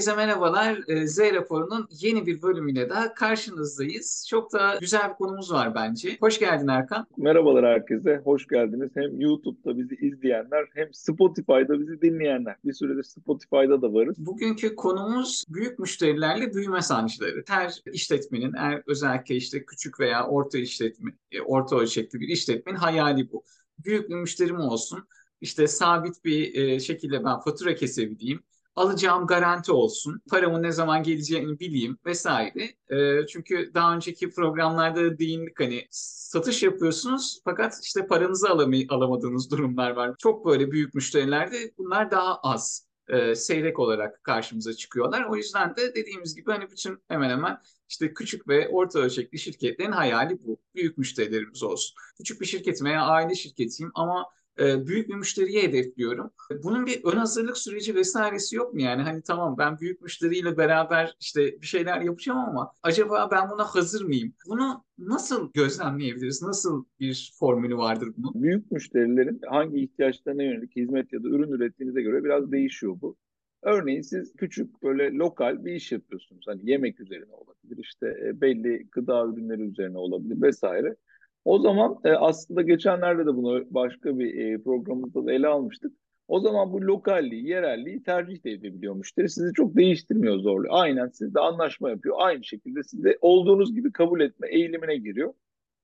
Herkese merhabalar. Ee, Z raporunun yeni bir bölümüyle daha karşınızdayız. Çok da güzel bir konumuz var bence. Hoş geldin Erkan. Merhabalar herkese, hoş geldiniz. Hem YouTube'da bizi izleyenler hem Spotify'da bizi dinleyenler. Bir süredir Spotify'da da varız. Bugünkü konumuz büyük müşterilerle büyüme sancıları. Her işletmenin, her özellikle işte küçük veya orta işletme, e, orta ölçekli bir işletmenin hayali bu. Büyük bir müşterim olsun, işte sabit bir e, şekilde ben fatura kesebileyim alacağım garanti olsun, paramın ne zaman geleceğini bileyim vesaire. E, çünkü daha önceki programlarda değindik hani satış yapıyorsunuz fakat işte paranızı alamay- alamadığınız durumlar var. Çok böyle büyük müşterilerde bunlar daha az e, seyrek olarak karşımıza çıkıyorlar. O yüzden de dediğimiz gibi hani bütün hemen hemen işte küçük ve orta ölçekli şirketlerin hayali bu. Büyük müşterilerimiz olsun. Küçük bir şirketim veya aile şirketiyim ama büyük bir müşteriye hedefliyorum. Bunun bir ön hazırlık süreci vesairesi yok mu yani? Hani tamam ben büyük müşteriyle beraber işte bir şeyler yapacağım ama acaba ben buna hazır mıyım? Bunu nasıl gözlemleyebiliriz? Nasıl bir formülü vardır bunun? Büyük müşterilerin hangi ihtiyaçlarına yönelik hizmet ya da ürün ürettiğinize göre biraz değişiyor bu. Örneğin siz küçük böyle lokal bir iş yapıyorsunuz. Hani yemek üzerine olabilir, işte e, belli gıda ürünleri üzerine olabilir vesaire. O zaman e, aslında geçenlerde de bunu başka bir e, programımızda da ele almıştık. O zaman bu lokalliği, yerelliği tercih de edebiliyor müşteri. Sizi çok değiştirmiyor zorluyor. Aynen sizde anlaşma yapıyor. Aynı şekilde sizi olduğunuz gibi kabul etme eğilimine giriyor.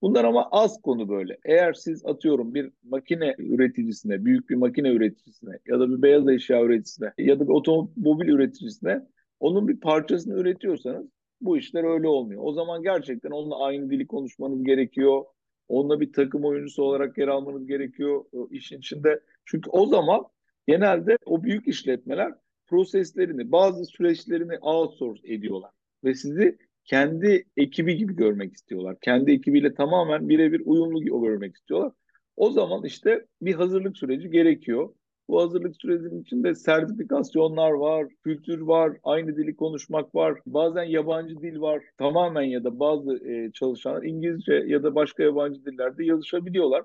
Bunlar ama az konu böyle. Eğer siz atıyorum bir makine üreticisine, büyük bir makine üreticisine ya da bir beyaz eşya üreticisine ya da bir otomobil üreticisine onun bir parçasını üretiyorsanız bu işler öyle olmuyor. O zaman gerçekten onunla aynı dili konuşmanız gerekiyor. Onunla bir takım oyuncusu olarak yer almanız gerekiyor o işin içinde. Çünkü o zaman genelde o büyük işletmeler proseslerini, bazı süreçlerini outsource ediyorlar. Ve sizi kendi ekibi gibi görmek istiyorlar. Kendi ekibiyle tamamen birebir uyumlu görmek istiyorlar. O zaman işte bir hazırlık süreci gerekiyor. Bu hazırlık sürecinin içinde sertifikasyonlar var, kültür var, aynı dili konuşmak var, bazen yabancı dil var. Tamamen ya da bazı e, çalışanlar İngilizce ya da başka yabancı dillerde yazışabiliyorlar.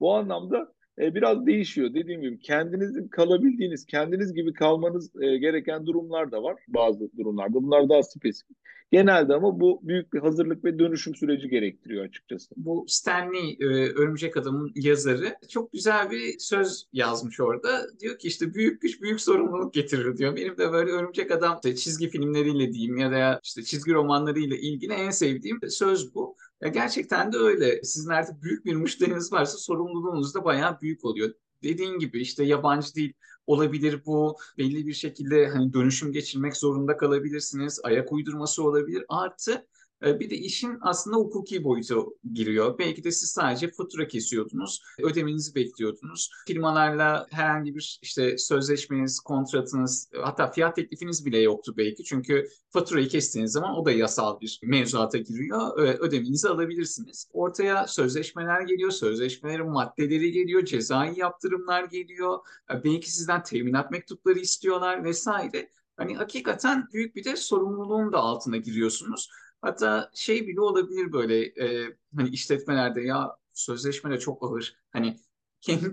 Bu anlamda e, biraz değişiyor. Dediğim gibi kendinizin kalabildiğiniz, kendiniz gibi kalmanız e, gereken durumlar da var bazı durumlarda. Bunlar daha spesifik. Genelde ama bu büyük bir hazırlık ve dönüşüm süreci gerektiriyor açıkçası. Bu Stanley e, Örümcek Adam'ın yazarı çok güzel bir söz yazmış orada. Diyor ki işte büyük güç büyük sorumluluk getirir diyor. Benim de böyle Örümcek Adam işte çizgi filmleriyle diyeyim ya da işte çizgi romanlarıyla ilgili en sevdiğim söz bu. Ya gerçekten de öyle. Sizin artık büyük bir müşteriniz varsa sorumluluğunuz da bayağı büyük oluyor. Dediğin gibi işte yabancı dil olabilir bu. Belli bir şekilde hani dönüşüm geçirmek zorunda kalabilirsiniz. Ayak uydurması olabilir. Artı bir de işin aslında hukuki boyutu giriyor. Belki de siz sadece fatura kesiyordunuz, ödemenizi bekliyordunuz. Firmalarla herhangi bir işte sözleşmeniz, kontratınız, hatta fiyat teklifiniz bile yoktu belki. Çünkü faturayı kestiğiniz zaman o da yasal bir mevzuata giriyor. Ödemenizi alabilirsiniz. Ortaya sözleşmeler geliyor, sözleşmelerin maddeleri geliyor, cezai yaptırımlar geliyor. E, belki sizden teminat mektupları istiyorlar vesaire. Hani hakikaten büyük bir de sorumluluğun da altına giriyorsunuz. Hatta şey bile olabilir böyle e, hani işletmelerde ya sözleşme de çok ağır. Hani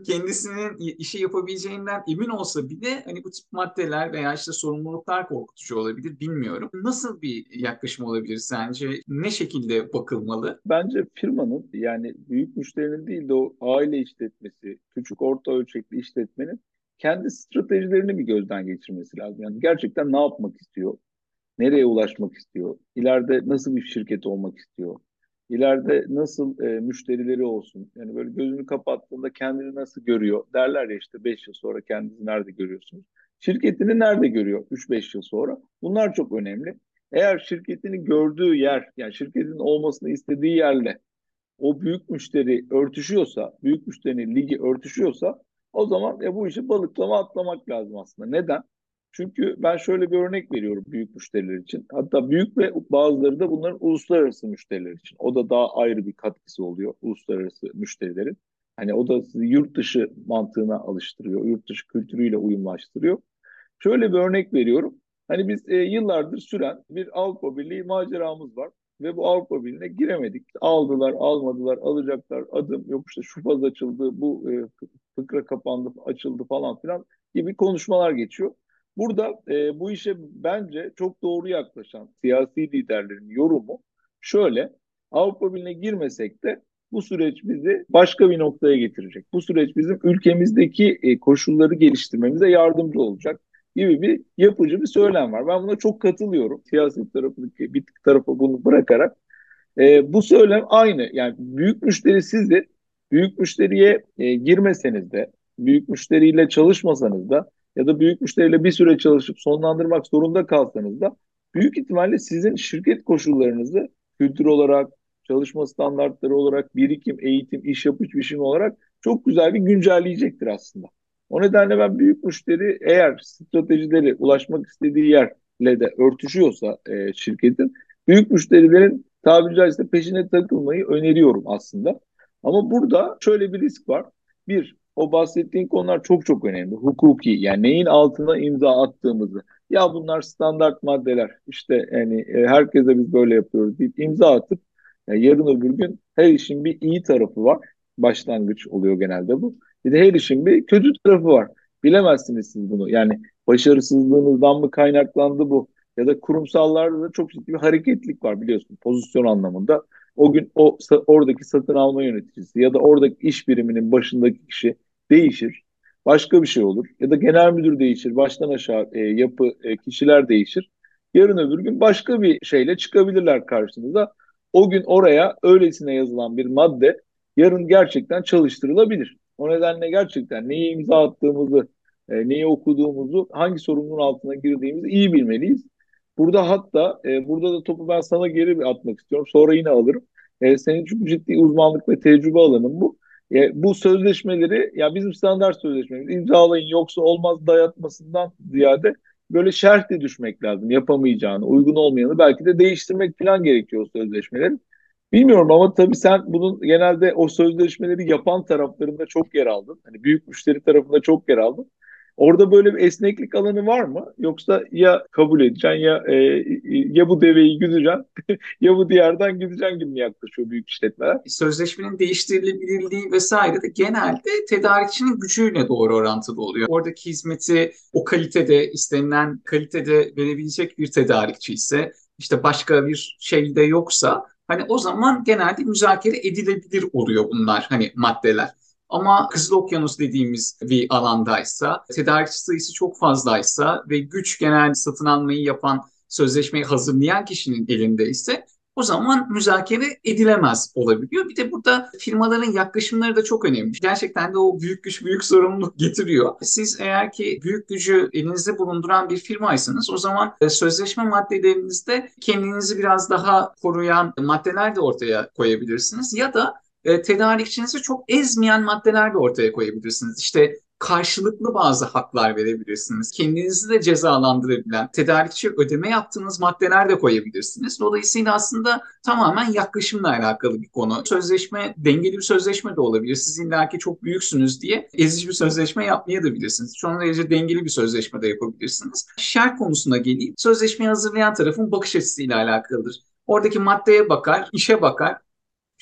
kendisinin işi yapabileceğinden emin olsa bile hani bu tip maddeler veya işte sorumluluklar korkutucu olabilir bilmiyorum. Nasıl bir yaklaşım olabilir sence? Ne şekilde bakılmalı? Bence firmanın yani büyük müşterinin değil de o aile işletmesi, küçük orta ölçekli işletmenin kendi stratejilerini bir gözden geçirmesi lazım. Yani gerçekten ne yapmak istiyor? Nereye ulaşmak istiyor? İleride nasıl bir şirket olmak istiyor? İleride nasıl e, müşterileri olsun? Yani böyle gözünü kapattığında kendini nasıl görüyor? Derler ya işte 5 yıl sonra kendinizi nerede görüyorsunuz? Şirketini nerede görüyor 3-5 yıl sonra? Bunlar çok önemli. Eğer şirketini gördüğü yer, yani şirketin olmasını istediği yerle o büyük müşteri örtüşüyorsa, büyük müşterinin ligi örtüşüyorsa o zaman e, bu işi balıklama atlamak lazım aslında. Neden? Çünkü ben şöyle bir örnek veriyorum büyük müşteriler için. Hatta büyük ve bazıları da bunların uluslararası müşteriler için. O da daha ayrı bir katkısı oluyor uluslararası müşterilerin. Hani o da sizi yurt dışı mantığına alıştırıyor, yurt dışı kültürüyle uyumlaştırıyor. Şöyle bir örnek veriyorum. Hani biz e, yıllardır süren bir Avrupa Birliği maceramız var ve bu Avrupa Birliği'ne giremedik. Aldılar, almadılar, alacaklar, adım yok işte şu faz açıldı, bu e, fıkra kapandı, açıldı falan filan gibi konuşmalar geçiyor. Burada e, bu işe bence çok doğru yaklaşan siyasi liderlerin yorumu şöyle. Avrupa Birliği'ne girmesek de bu süreç bizi başka bir noktaya getirecek. Bu süreç bizim ülkemizdeki e, koşulları geliştirmemize yardımcı olacak gibi bir yapıcı bir söylem var. Ben buna çok katılıyorum. Siyasi tarafındaki bir tarafa bunu bırakarak. E, bu söylem aynı. Yani büyük müşteri sizdir. Büyük müşteriye e, girmeseniz de, büyük müşteriyle çalışmasanız da ya da büyük müşteriyle bir süre çalışıp sonlandırmak zorunda kalsanız da büyük ihtimalle sizin şirket koşullarınızı kültür olarak, çalışma standartları olarak, birikim, eğitim, iş yapış biçimi olarak çok güzel bir güncelleyecektir aslında. O nedenle ben büyük müşteri eğer stratejileri ulaşmak istediği yerle de örtüşüyorsa e, şirketin büyük müşterilerin tabiri caizse peşine takılmayı öneriyorum aslında. Ama burada şöyle bir risk var. Bir, o bahsettiğin konular çok çok önemli. Hukuki yani neyin altına imza attığımızı. Ya bunlar standart maddeler. İşte yani e, herkese biz böyle yapıyoruz deyip imza atıp yani yarın öbür gün her işin bir iyi tarafı var. Başlangıç oluyor genelde bu. Bir de her işin bir kötü tarafı var. Bilemezsiniz siz bunu. Yani başarısızlığınızdan mı kaynaklandı bu? Ya da kurumsallarda da çok ciddi bir hareketlik var biliyorsun pozisyon anlamında. O gün o oradaki satın alma yöneticisi ya da oradaki iş biriminin başındaki kişi değişir. Başka bir şey olur. Ya da genel müdür değişir. Baştan aşağı e, yapı e, kişiler değişir. Yarın öbür gün başka bir şeyle çıkabilirler karşınıza. O gün oraya öylesine yazılan bir madde yarın gerçekten çalıştırılabilir. O nedenle gerçekten neyi imza attığımızı, e, neyi okuduğumuzu, hangi sorumluluğun altına girdiğimizi iyi bilmeliyiz. Burada hatta e, burada da topu ben sana geri atmak istiyorum. Sonra yine alırım. E, senin çok ciddi uzmanlık ve tecrübe alanın bu. E, bu sözleşmeleri ya bizim standart sözleşmemiz imzalayın yoksa olmaz dayatmasından ziyade böyle şerh de düşmek lazım. Yapamayacağını, uygun olmayanı belki de değiştirmek falan gerekiyor o sözleşmeleri. Bilmiyorum ama tabii sen bunun genelde o sözleşmeleri yapan taraflarında çok yer aldın. Hani büyük müşteri tarafında çok yer aldın. Orada böyle bir esneklik alanı var mı? Yoksa ya kabul edeceksin ya e, ya bu deveyi güdeceksin ya bu diğerden gideceksin gibi mi yaklaşıyor büyük işletmeler? Sözleşmenin değiştirilebilirliği vesaire de genelde tedarikçinin gücüyle doğru orantılı oluyor. Oradaki hizmeti o kalitede, istenilen kalitede verebilecek bir tedarikçi ise işte başka bir şey de yoksa hani o zaman genelde müzakere edilebilir oluyor bunlar hani maddeler. Ama Kızıl Okyanus dediğimiz bir alandaysa, tedarikçi sayısı çok fazlaysa ve güç genel satın almayı yapan, sözleşmeyi hazırlayan kişinin elinde ise o zaman müzakere edilemez olabiliyor. Bir de burada firmaların yaklaşımları da çok önemli. Gerçekten de o büyük güç büyük sorumluluk getiriyor. Siz eğer ki büyük gücü elinizde bulunduran bir firmaysanız o zaman e, sözleşme maddelerinizde kendinizi biraz daha koruyan maddeler de ortaya koyabilirsiniz. Ya da e, tedarikçinizi çok ezmeyen maddeler de ortaya koyabilirsiniz. İşte karşılıklı bazı haklar verebilirsiniz. Kendinizi de cezalandırabilen, tedarikçi ödeme yaptığınız maddeler de koyabilirsiniz. Dolayısıyla aslında tamamen yaklaşımla alakalı bir konu. Sözleşme, dengeli bir sözleşme de olabilir. Siz illaki çok büyüksünüz diye ezici bir sözleşme yapmaya da bilirsiniz. Son derece dengeli bir sözleşme de yapabilirsiniz. Şer konusuna geleyim. Sözleşmeyi hazırlayan tarafın bakış açısıyla alakalıdır. Oradaki maddeye bakar, işe bakar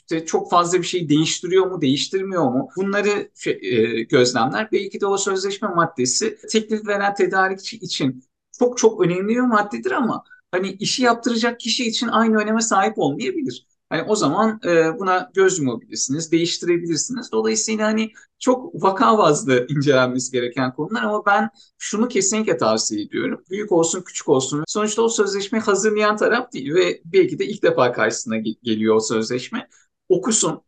işte çok fazla bir şey değiştiriyor mu, değiştirmiyor mu? Bunları e, gözlemler. Belki de o sözleşme maddesi teklif veren tedarikçi için çok çok önemli bir maddedir ama hani işi yaptıracak kişi için aynı öneme sahip olmayabilir. Hani o zaman e, buna göz yumabilirsiniz, değiştirebilirsiniz. Dolayısıyla hani çok vaka bazlı incelenmesi gereken konular ama ben şunu kesinlikle tavsiye ediyorum. Büyük olsun, küçük olsun. Sonuçta o sözleşmeyi hazırlayan taraf değil ve belki de ilk defa karşısına geliyor o sözleşme okusun.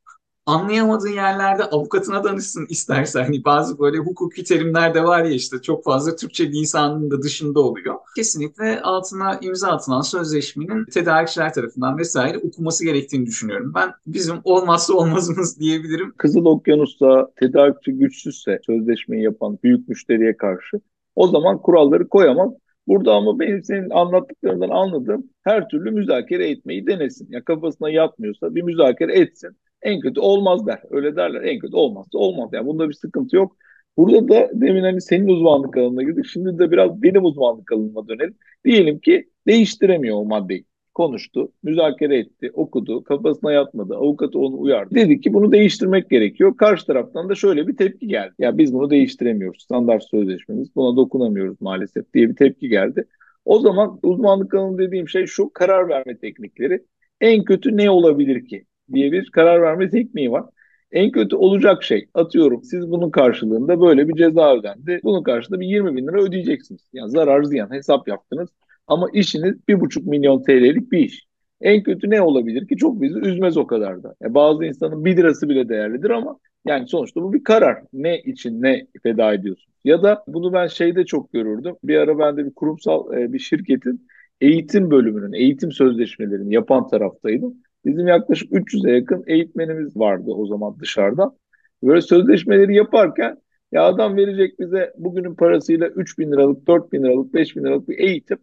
Anlayamadığı yerlerde avukatına danışsın istersen. Hani bazı böyle hukuki terimler de var ya işte çok fazla Türkçe lisanının da dışında oluyor. Kesinlikle altına imza atılan sözleşmenin tedarikçiler tarafından vesaire okuması gerektiğini düşünüyorum. Ben bizim olmazsa olmazımız diyebilirim. Kızıl Okyanus'ta tedarikçi güçsüzse sözleşmeyi yapan büyük müşteriye karşı o zaman kuralları koyamaz. Burada ama benim senin anlattıklarından anladığım her türlü müzakere etmeyi denesin. Ya kafasına yatmıyorsa bir müzakere etsin. En kötü olmaz der. Öyle derler. En kötü olmazsa olmaz. Yani bunda bir sıkıntı yok. Burada da demin hani senin uzmanlık alanına girdik. Şimdi de biraz benim uzmanlık alanıma dönelim. Diyelim ki değiştiremiyor o maddeyi. Konuştu, müzakere etti, okudu, kafasına yatmadı, avukatı onu uyardı. Dedi ki bunu değiştirmek gerekiyor. Karşı taraftan da şöyle bir tepki geldi. Ya biz bunu değiştiremiyoruz. Standart sözleşmemiz buna dokunamıyoruz maalesef diye bir tepki geldi. O zaman uzmanlık alanı dediğim şey şu karar verme teknikleri. En kötü ne olabilir ki diye bir karar verme tekniği var. En kötü olacak şey atıyorum siz bunun karşılığında böyle bir ceza ödendi. Bunun karşılığında bir 20 bin lira ödeyeceksiniz. Yani zarar ziyan hesap yaptınız. Ama işiniz bir buçuk milyon TL'lik bir iş. En kötü ne olabilir ki? Çok bizi üzmez o kadar da. Yani bazı insanın bir lirası bile değerlidir ama yani sonuçta bu bir karar. Ne için ne feda ediyorsun? Ya da bunu ben şeyde çok görürdüm. Bir ara ben de bir kurumsal e, bir şirketin eğitim bölümünün, eğitim sözleşmelerini yapan taraftaydım. Bizim yaklaşık 300'e yakın eğitmenimiz vardı o zaman dışarıda. Böyle sözleşmeleri yaparken ya adam verecek bize bugünün parasıyla 3 bin liralık, 4 bin liralık, 5 bin liralık bir eğitim.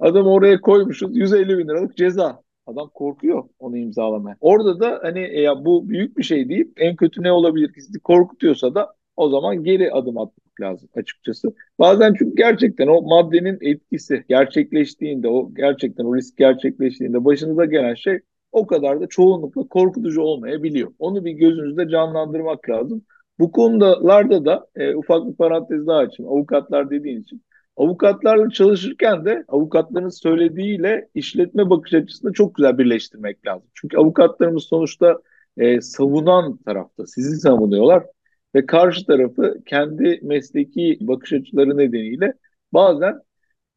Adam oraya koymuşuz 150 bin liralık ceza. Adam korkuyor onu imzalamaya. Orada da hani e, ya bu büyük bir şey deyip en kötü ne olabilir ki sizi korkutuyorsa da o zaman geri adım atmak lazım açıkçası. Bazen çünkü gerçekten o maddenin etkisi gerçekleştiğinde, o gerçekten o risk gerçekleştiğinde başınıza gelen şey o kadar da çoğunlukla korkutucu olmayabiliyor. Onu bir gözünüzde canlandırmak lazım. Bu konularda da e, ufak bir parantez daha açayım. Avukatlar dediğin için. Avukatlarla çalışırken de avukatların söylediğiyle işletme bakış açısını çok güzel birleştirmek lazım. Çünkü avukatlarımız sonuçta e, savunan tarafta, sizi savunuyorlar ve karşı tarafı kendi mesleki bakış açıları nedeniyle bazen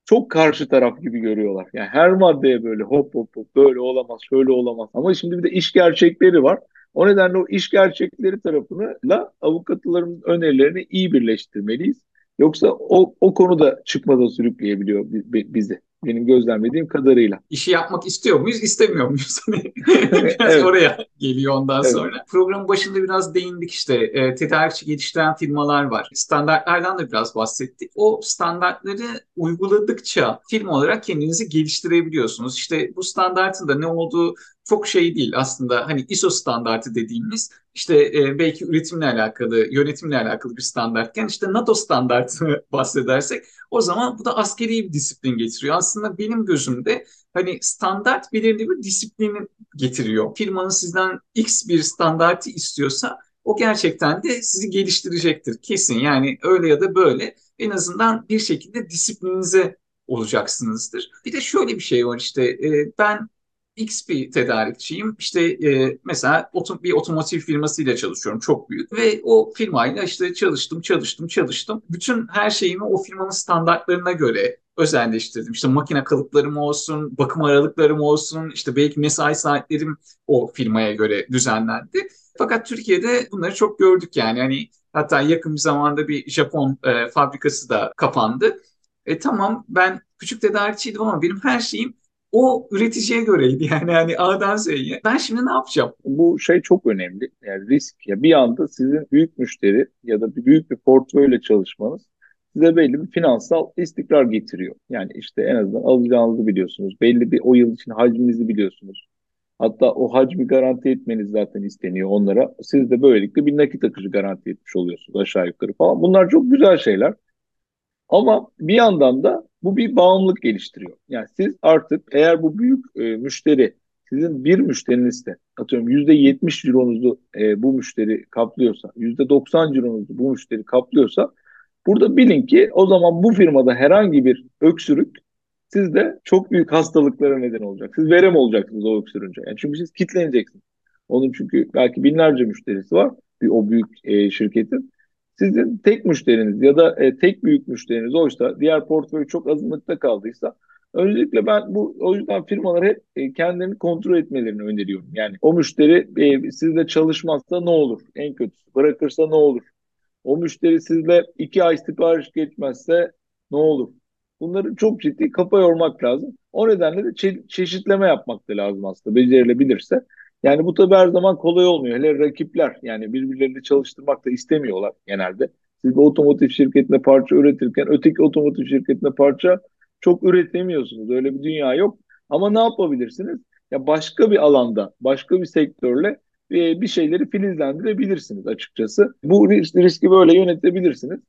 çok karşı taraf gibi görüyorlar. Yani her maddeye böyle hop hop hop böyle olamaz, şöyle olamaz. Ama şimdi bir de iş gerçekleri var. O nedenle o iş gerçekleri tarafıyla avukatlarımızın önerilerini iyi birleştirmeliyiz. Yoksa o, o konuda çıkmaza sürükleyebiliyor bizi. Benim gözlemlediğim kadarıyla. İşi yapmak istiyor muyuz, istemiyor muyuz? biraz evet. oraya geliyor ondan evet. sonra. Programın başında biraz değindik işte. E, tedarikçi geliştiren firmalar var. Standartlardan da biraz bahsettik. O standartları uyguladıkça firma olarak kendinizi geliştirebiliyorsunuz. İşte bu standartın da ne olduğu çok şey değil aslında hani ISO standartı dediğimiz işte e, belki üretimle alakalı, yönetimle alakalı bir standartken işte NATO standartını bahsedersek o zaman bu da askeri bir disiplin getiriyor. Aslında benim gözümde hani standart belirli bir disiplini getiriyor. Firmanın sizden X bir standartı istiyorsa o gerçekten de sizi geliştirecektir kesin. Yani öyle ya da böyle en azından bir şekilde disiplininize olacaksınızdır. Bir de şöyle bir şey var işte e, ben X bir tedarikçiyim. İşte e, mesela otom bir otomotiv firmasıyla çalışıyorum çok büyük ve o firmayla işte çalıştım, çalıştım, çalıştım. Bütün her şeyimi o firmanın standartlarına göre özelleştirdim. İşte makine kalıplarım olsun, bakım aralıklarım olsun, işte belki mesai saatlerim o firmaya göre düzenlendi. Fakat Türkiye'de bunları çok gördük yani. Hani hatta yakın bir zamanda bir Japon e, fabrikası da kapandı. E tamam ben küçük tedarikçiydim ama benim her şeyim o üreticiye göreydi yani yani A'dan Z'ye. Ben şimdi ne yapacağım? Bu şey çok önemli. Yani risk ya bir anda sizin büyük müşteri ya da bir büyük bir portföyle çalışmanız size belli bir finansal istikrar getiriyor. Yani işte en azından alacağınızı biliyorsunuz. Belli bir o yıl için hacminizi biliyorsunuz. Hatta o hacmi garanti etmeniz zaten isteniyor onlara. Siz de böylelikle bir nakit akışı garanti etmiş oluyorsunuz aşağı yukarı falan. Bunlar çok güzel şeyler. Ama bir yandan da bu bir bağımlılık geliştiriyor. Yani siz artık eğer bu büyük e, müşteri sizin bir müşterinizde atıyorum yüzde yetmiş cironuzu e, bu müşteri kaplıyorsa, yüzde doksan cironuzu bu müşteri kaplıyorsa burada bilin ki o zaman bu firmada herhangi bir öksürük sizde çok büyük hastalıklara neden olacak. Siz verem olacaksınız o öksürünce. Yani çünkü siz kitleneceksiniz. Onun çünkü belki binlerce müşterisi var bir o büyük e, şirketin. Sizin tek müşteriniz ya da e, tek büyük müşteriniz oysa diğer portföy çok azınlıkta kaldıysa öncelikle ben bu o yüzden firmalar hep e, kendilerini kontrol etmelerini öneriyorum. Yani o müşteri e, sizle çalışmazsa ne olur? En kötüsü bırakırsa ne olur? O müşteri sizle iki ay sipariş geçmezse ne olur? Bunları çok ciddi kafa yormak lazım. O nedenle de çe- çeşitleme yapmak da lazım aslında becerilebilirse. Yani bu tabii her zaman kolay olmuyor. Hele rakipler yani birbirlerini çalıştırmak da istemiyorlar genelde. Siz bir otomotiv şirketine parça üretirken öteki otomotiv şirketine parça çok üretemiyorsunuz. Öyle bir dünya yok. Ama ne yapabilirsiniz? Ya başka bir alanda, başka bir sektörle e, bir şeyleri filizlendirebilirsiniz açıkçası. Bu riski böyle yönetebilirsiniz.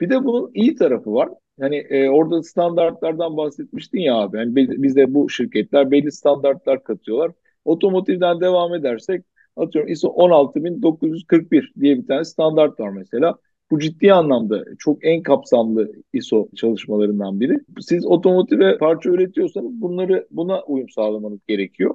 Bir de bunun iyi tarafı var. Yani e, orada standartlardan bahsetmiştin ya abi. Yani bize bu şirketler belli standartlar katıyorlar. Otomotivden devam edersek atıyorum ISO 16941 diye bir tane standart var mesela. Bu ciddi anlamda çok en kapsamlı ISO çalışmalarından biri. Siz otomotive parça üretiyorsanız bunları buna uyum sağlamanız gerekiyor.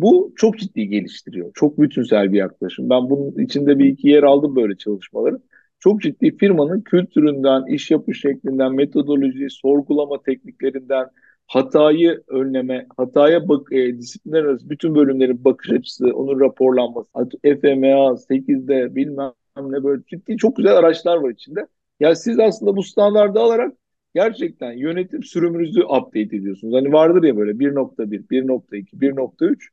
Bu çok ciddi geliştiriyor. Çok bütünsel bir yaklaşım. Ben bunun içinde bir iki yer aldım böyle çalışmaları. Çok ciddi firmanın kültüründen, iş yapış şeklinden, metodoloji, sorgulama tekniklerinden, hatayı önleme, hataya bak, e, disiplinler arası bütün bölümlerin bakış açısı, onun raporlanması, FMA 8'de bilmem ne böyle ciddi çok güzel araçlar var içinde. Ya siz aslında bu standardı alarak gerçekten yönetim sürümünüzü update ediyorsunuz. Hani vardır ya böyle 1.1, 1.2, 1.3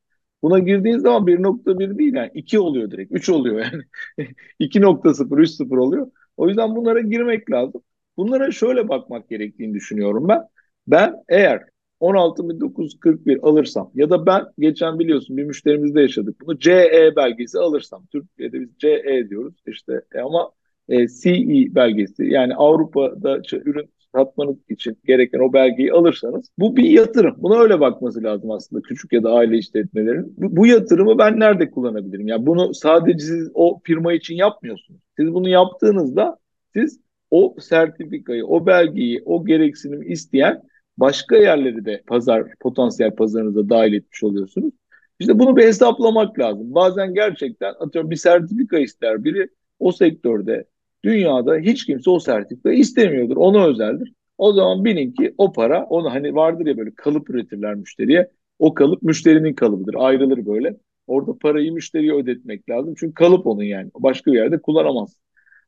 Buna girdiğin zaman 1.1 değil yani 2 oluyor direkt. 3 oluyor yani. 2.0, 3.0 oluyor. O yüzden bunlara girmek lazım. Bunlara şöyle bakmak gerektiğini düşünüyorum ben. Ben eğer 16.941 alırsam ya da ben geçen biliyorsun bir müşterimizde yaşadık bunu CE belgesi alırsam Türkiye'de biz CE diyoruz işte e, ama e, CE belgesi yani Avrupa'da ürün satmanız için gereken o belgeyi alırsanız bu bir yatırım. Buna öyle bakması lazım aslında küçük ya da aile işletmelerin. Bu, bu yatırımı ben nerede kullanabilirim? Yani bunu sadece siz o firma için yapmıyorsunuz. Siz bunu yaptığınızda siz o sertifikayı, o belgeyi, o gereksinim isteyen başka yerleri de pazar potansiyel pazarınıza dahil etmiş oluyorsunuz. İşte bunu bir hesaplamak lazım. Bazen gerçekten atıyorum bir sertifika ister biri o sektörde Dünyada hiç kimse o sertifika istemiyordur. Ona özeldir. O zaman bilin ki o para, onu hani vardır ya böyle kalıp üretirler müşteriye. O kalıp müşterinin kalıbıdır. Ayrılır böyle. Orada parayı müşteriye ödetmek lazım. Çünkü kalıp onun yani. Başka bir yerde kullanamaz.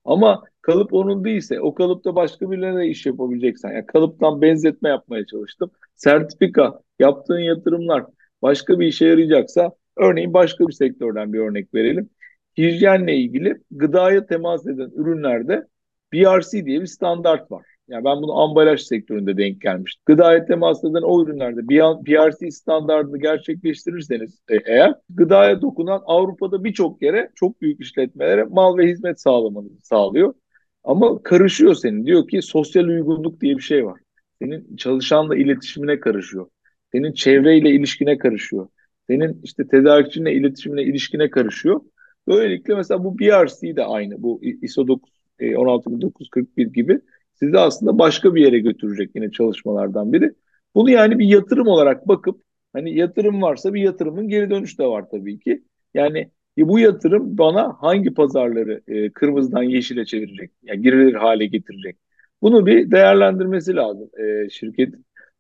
Ama kalıp onun değilse o kalıpta başka birilerine iş yapabileceksen. Yani kalıptan benzetme yapmaya çalıştım. Sertifika, yaptığın yatırımlar başka bir işe yarayacaksa örneğin başka bir sektörden bir örnek verelim hijyenle ilgili gıdaya temas eden ürünlerde BRC diye bir standart var. Yani ben bunu ambalaj sektöründe denk gelmiştim. Gıdaya temas eden o ürünlerde BRC standartını gerçekleştirirseniz e, eğer gıdaya dokunan Avrupa'da birçok yere çok büyük işletmelere mal ve hizmet sağlamanızı sağlıyor. Ama karışıyor senin. Diyor ki sosyal uygunluk diye bir şey var. Senin çalışanla iletişimine karışıyor. Senin çevreyle ilişkine karışıyor. Senin işte tedarikçinle iletişimine ilişkine karışıyor. Böylelikle mesela bu BRC de aynı. Bu ISO 9, 16941 e, gibi sizi aslında başka bir yere götürecek yine çalışmalardan biri. Bunu yani bir yatırım olarak bakıp hani yatırım varsa bir yatırımın geri dönüşü de var tabii ki. Yani e, bu yatırım bana hangi pazarları e, kırmızıdan yeşile çevirecek, yani girilir hale getirecek. Bunu bir değerlendirmesi lazım şirket.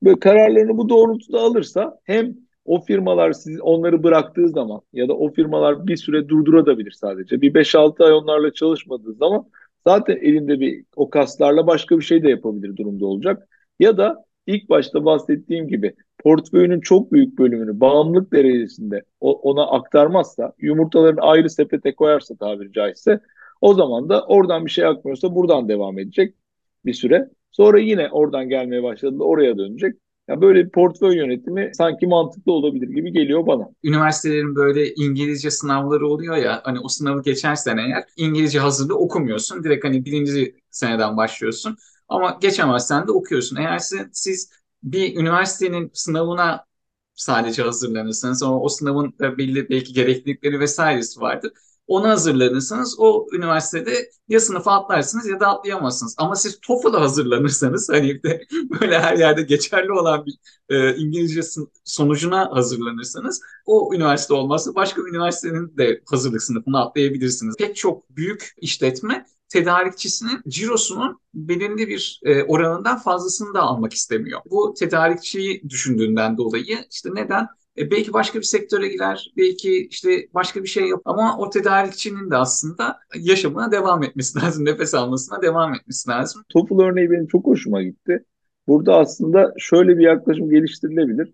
Böyle kararlarını bu doğrultuda alırsa hem o firmalar siz onları bıraktığı zaman ya da o firmalar bir süre durdurabilir sadece. Bir 5-6 ay onlarla çalışmadığı zaman zaten elinde bir o kaslarla başka bir şey de yapabilir durumda olacak. Ya da ilk başta bahsettiğim gibi portföyünün çok büyük bölümünü bağımlılık derecesinde ona aktarmazsa, yumurtalarını ayrı sepete koyarsa tabiri caizse o zaman da oradan bir şey akmıyorsa buradan devam edecek bir süre. Sonra yine oradan gelmeye başladığında oraya dönecek. Ya böyle bir portföy yönetimi sanki mantıklı olabilir gibi geliyor bana. Üniversitelerin böyle İngilizce sınavları oluyor ya hani o sınavı geçersen eğer İngilizce hazırlığı okumuyorsun. Direkt hani birinci seneden başlıyorsun. Ama geçemezsen de okuyorsun. Eğer siz, siz bir üniversitenin sınavına sadece hazırlanırsanız ama o sınavın da belli belki gereklilikleri vesairesi vardır ona hazırlanırsanız o üniversitede ya sınıfa atlarsınız ya da atlayamazsınız. Ama siz TOEFL'a hazırlanırsanız hani de böyle her yerde geçerli olan bir e, İngilizce sonucuna hazırlanırsanız o üniversite olmazsa başka bir üniversitenin de hazırlık sınıfına atlayabilirsiniz. Pek çok büyük işletme tedarikçisinin cirosunun belirli bir e, oranından fazlasını da almak istemiyor. Bu tedarikçiyi düşündüğünden dolayı işte neden? E, belki başka bir sektöre girer, belki işte başka bir şey yap ama o tedarikçinin de aslında yaşamına devam etmesi lazım, nefes almasına devam etmesi lazım. Topul örneği benim çok hoşuma gitti. Burada aslında şöyle bir yaklaşım geliştirilebilir.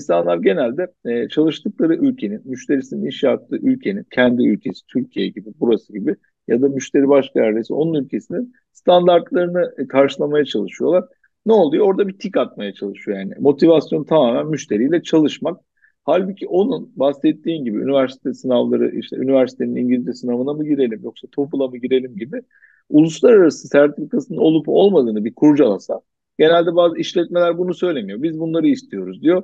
İnsanlar genelde e, çalıştıkları ülkenin, müşterisinin iş yaptığı ülkenin, kendi ülkesi, Türkiye gibi, burası gibi ya da müşteri başka yerdeyse onun ülkesinin standartlarını karşılamaya çalışıyorlar ne oluyor? Orada bir tik atmaya çalışıyor yani. Motivasyon tamamen müşteriyle çalışmak. Halbuki onun bahsettiğin gibi üniversite sınavları işte üniversitenin İngilizce sınavına mı girelim yoksa TOEFL'a mı girelim gibi uluslararası sertifikasının olup olmadığını bir kurcalasa genelde bazı işletmeler bunu söylemiyor. Biz bunları istiyoruz diyor.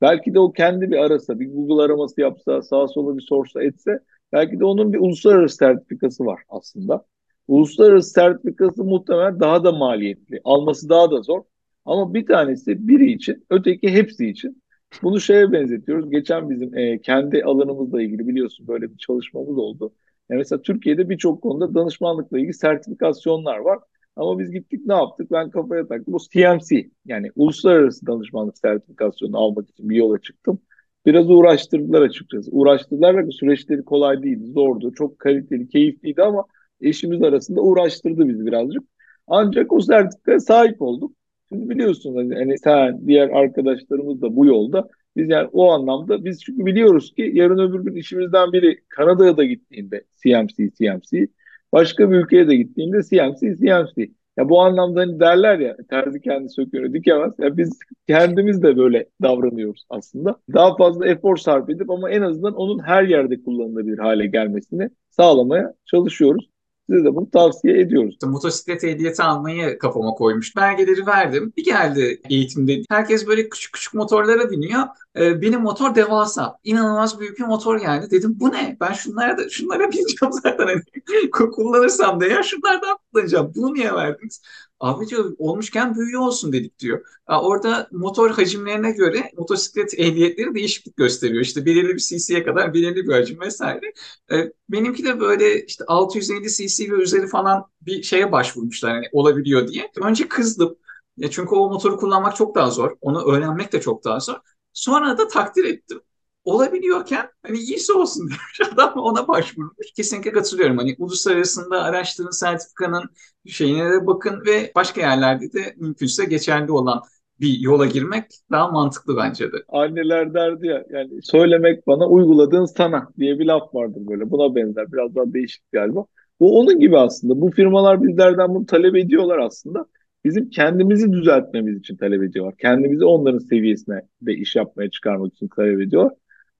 Belki de o kendi bir arasa, bir Google araması yapsa, sağa sola bir sorsa etse belki de onun bir uluslararası sertifikası var aslında. Uluslararası sertifikası muhtemelen daha da maliyetli. Alması daha da zor. Ama bir tanesi biri için, öteki hepsi için. Bunu şeye benzetiyoruz. Geçen bizim e, kendi alanımızla ilgili biliyorsun böyle bir çalışmamız oldu. Yani mesela Türkiye'de birçok konuda danışmanlıkla ilgili sertifikasyonlar var. Ama biz gittik ne yaptık? Ben kafaya taktım. O CMC yani Uluslararası Danışmanlık Sertifikasyonu almak için bir yola çıktım. Biraz uğraştırdılar açıkçası. Uğraştırdılar ve süreçleri kolay değildi, zordu. Çok kaliteli, keyifliydi ama eşimiz arasında uğraştırdı bizi birazcık. Ancak o sertifikaya sahip olduk. Şimdi biliyorsunuz hani, hani sen, diğer arkadaşlarımız da bu yolda. Biz yani o anlamda biz çünkü biliyoruz ki yarın öbür gün işimizden biri Kanada'ya da gittiğinde CMC, CMC, başka bir ülkeye de gittiğinde CMC, CMC. Ya bu anlamda hani derler ya terzi kendi söküyor dikemez. Ya biz kendimiz de böyle davranıyoruz aslında. Daha fazla efor sarf edip ama en azından onun her yerde kullanılabilir hale gelmesini sağlamaya çalışıyoruz. Size de bunu tavsiye ediyoruz. Motosiklet ehliyeti almayı kafama koymuş. Belgeleri verdim. Bir geldi eğitimde. Herkes böyle küçük küçük motorlara biniyor. Ee, benim motor devasa. İnanılmaz büyük bir motor geldi. Dedim bu ne? Ben şunlara da şunlara bineceğim zaten. Hani, kullanırsam da ya şunlardan kullanacağım. Bunu niye verdiniz? Abi diyor olmuşken büyüğü olsun dedik diyor. Orada motor hacimlerine göre motosiklet ehliyetleri değişiklik gösteriyor. İşte belirli bir cc'ye kadar belirli bir hacim vesaire. E, benimki de böyle işte 650 cc ve üzeri falan bir şeye başvurmuşlar hani olabiliyor diye. Önce kızdım. Ya çünkü o motoru kullanmak çok daha zor. Onu öğrenmek de çok daha zor. Sonra da takdir ettim olabiliyorken hani iyisi olsun demiş adam ona başvurmuş. Kesinlikle katılıyorum. Hani uluslararasında araştırın sertifikanın şeyine de bakın ve başka yerlerde de mümkünse geçerli olan bir yola girmek daha mantıklı bence de. Anneler derdi ya yani söylemek bana uyguladığın sana diye bir laf vardır böyle. Buna benzer biraz daha değişik galiba. Bu onun gibi aslında. Bu firmalar bizlerden bunu talep ediyorlar aslında. Bizim kendimizi düzeltmemiz için talep ediyorlar. Kendimizi onların seviyesine de iş yapmaya çıkarmak için talep ediyorlar.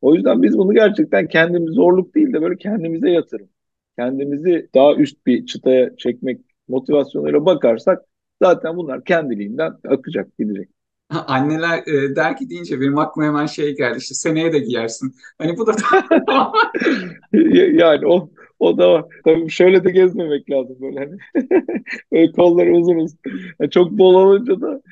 O yüzden biz bunu gerçekten kendimiz zorluk değil de böyle kendimize yatırım. Kendimizi daha üst bir çıtaya çekmek motivasyonuyla bakarsak zaten bunlar kendiliğinden akacak, gidecek. Anneler e, der ki deyince benim aklıma hemen şey geldi işte seneye de giyersin. Hani bu da yani o o da var. Tabii şöyle de gezmemek lazım böyle hani. böyle kolları uzun uzun. Yani çok bol olunca da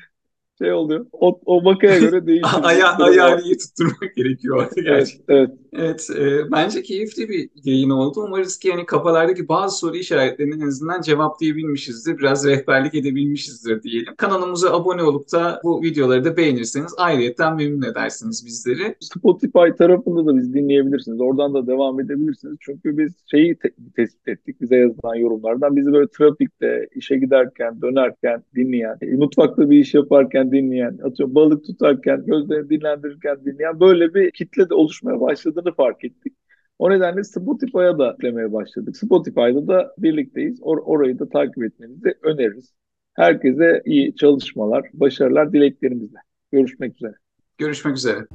şey oluyor. O, o makaya göre değişiyor. Aya, ayağını iyi tutturmak gerekiyor artık gerçekten. Evet. Evet, e, bence keyifli bir yayın oldu. Umarız ki yani kafalardaki bazı soru işaretlerini en azından cevaplayabilmişizdir. Biraz rehberlik edebilmişizdir diyelim. Kanalımıza abone olup da bu videoları da beğenirseniz ayrıyetten memnun edersiniz bizleri. Spotify tarafında da biz dinleyebilirsiniz. Oradan da devam edebilirsiniz. Çünkü biz şeyi te- tespit ettik bize yazılan yorumlardan. Bizi böyle trafikte, işe giderken, dönerken dinleyen, mutfakta bir iş yaparken dinleyen, atıyorum balık tutarken, gözlerini dinlendirirken dinleyen böyle bir kitle de oluşmaya başladığını fark ettik. O nedenle Spotify'a da eklemeye başladık. Spotify'da da birlikteyiz. Or orayı da takip etmenizi öneririz. Herkese iyi çalışmalar, başarılar dileklerimizle. Görüşmek üzere. Görüşmek üzere.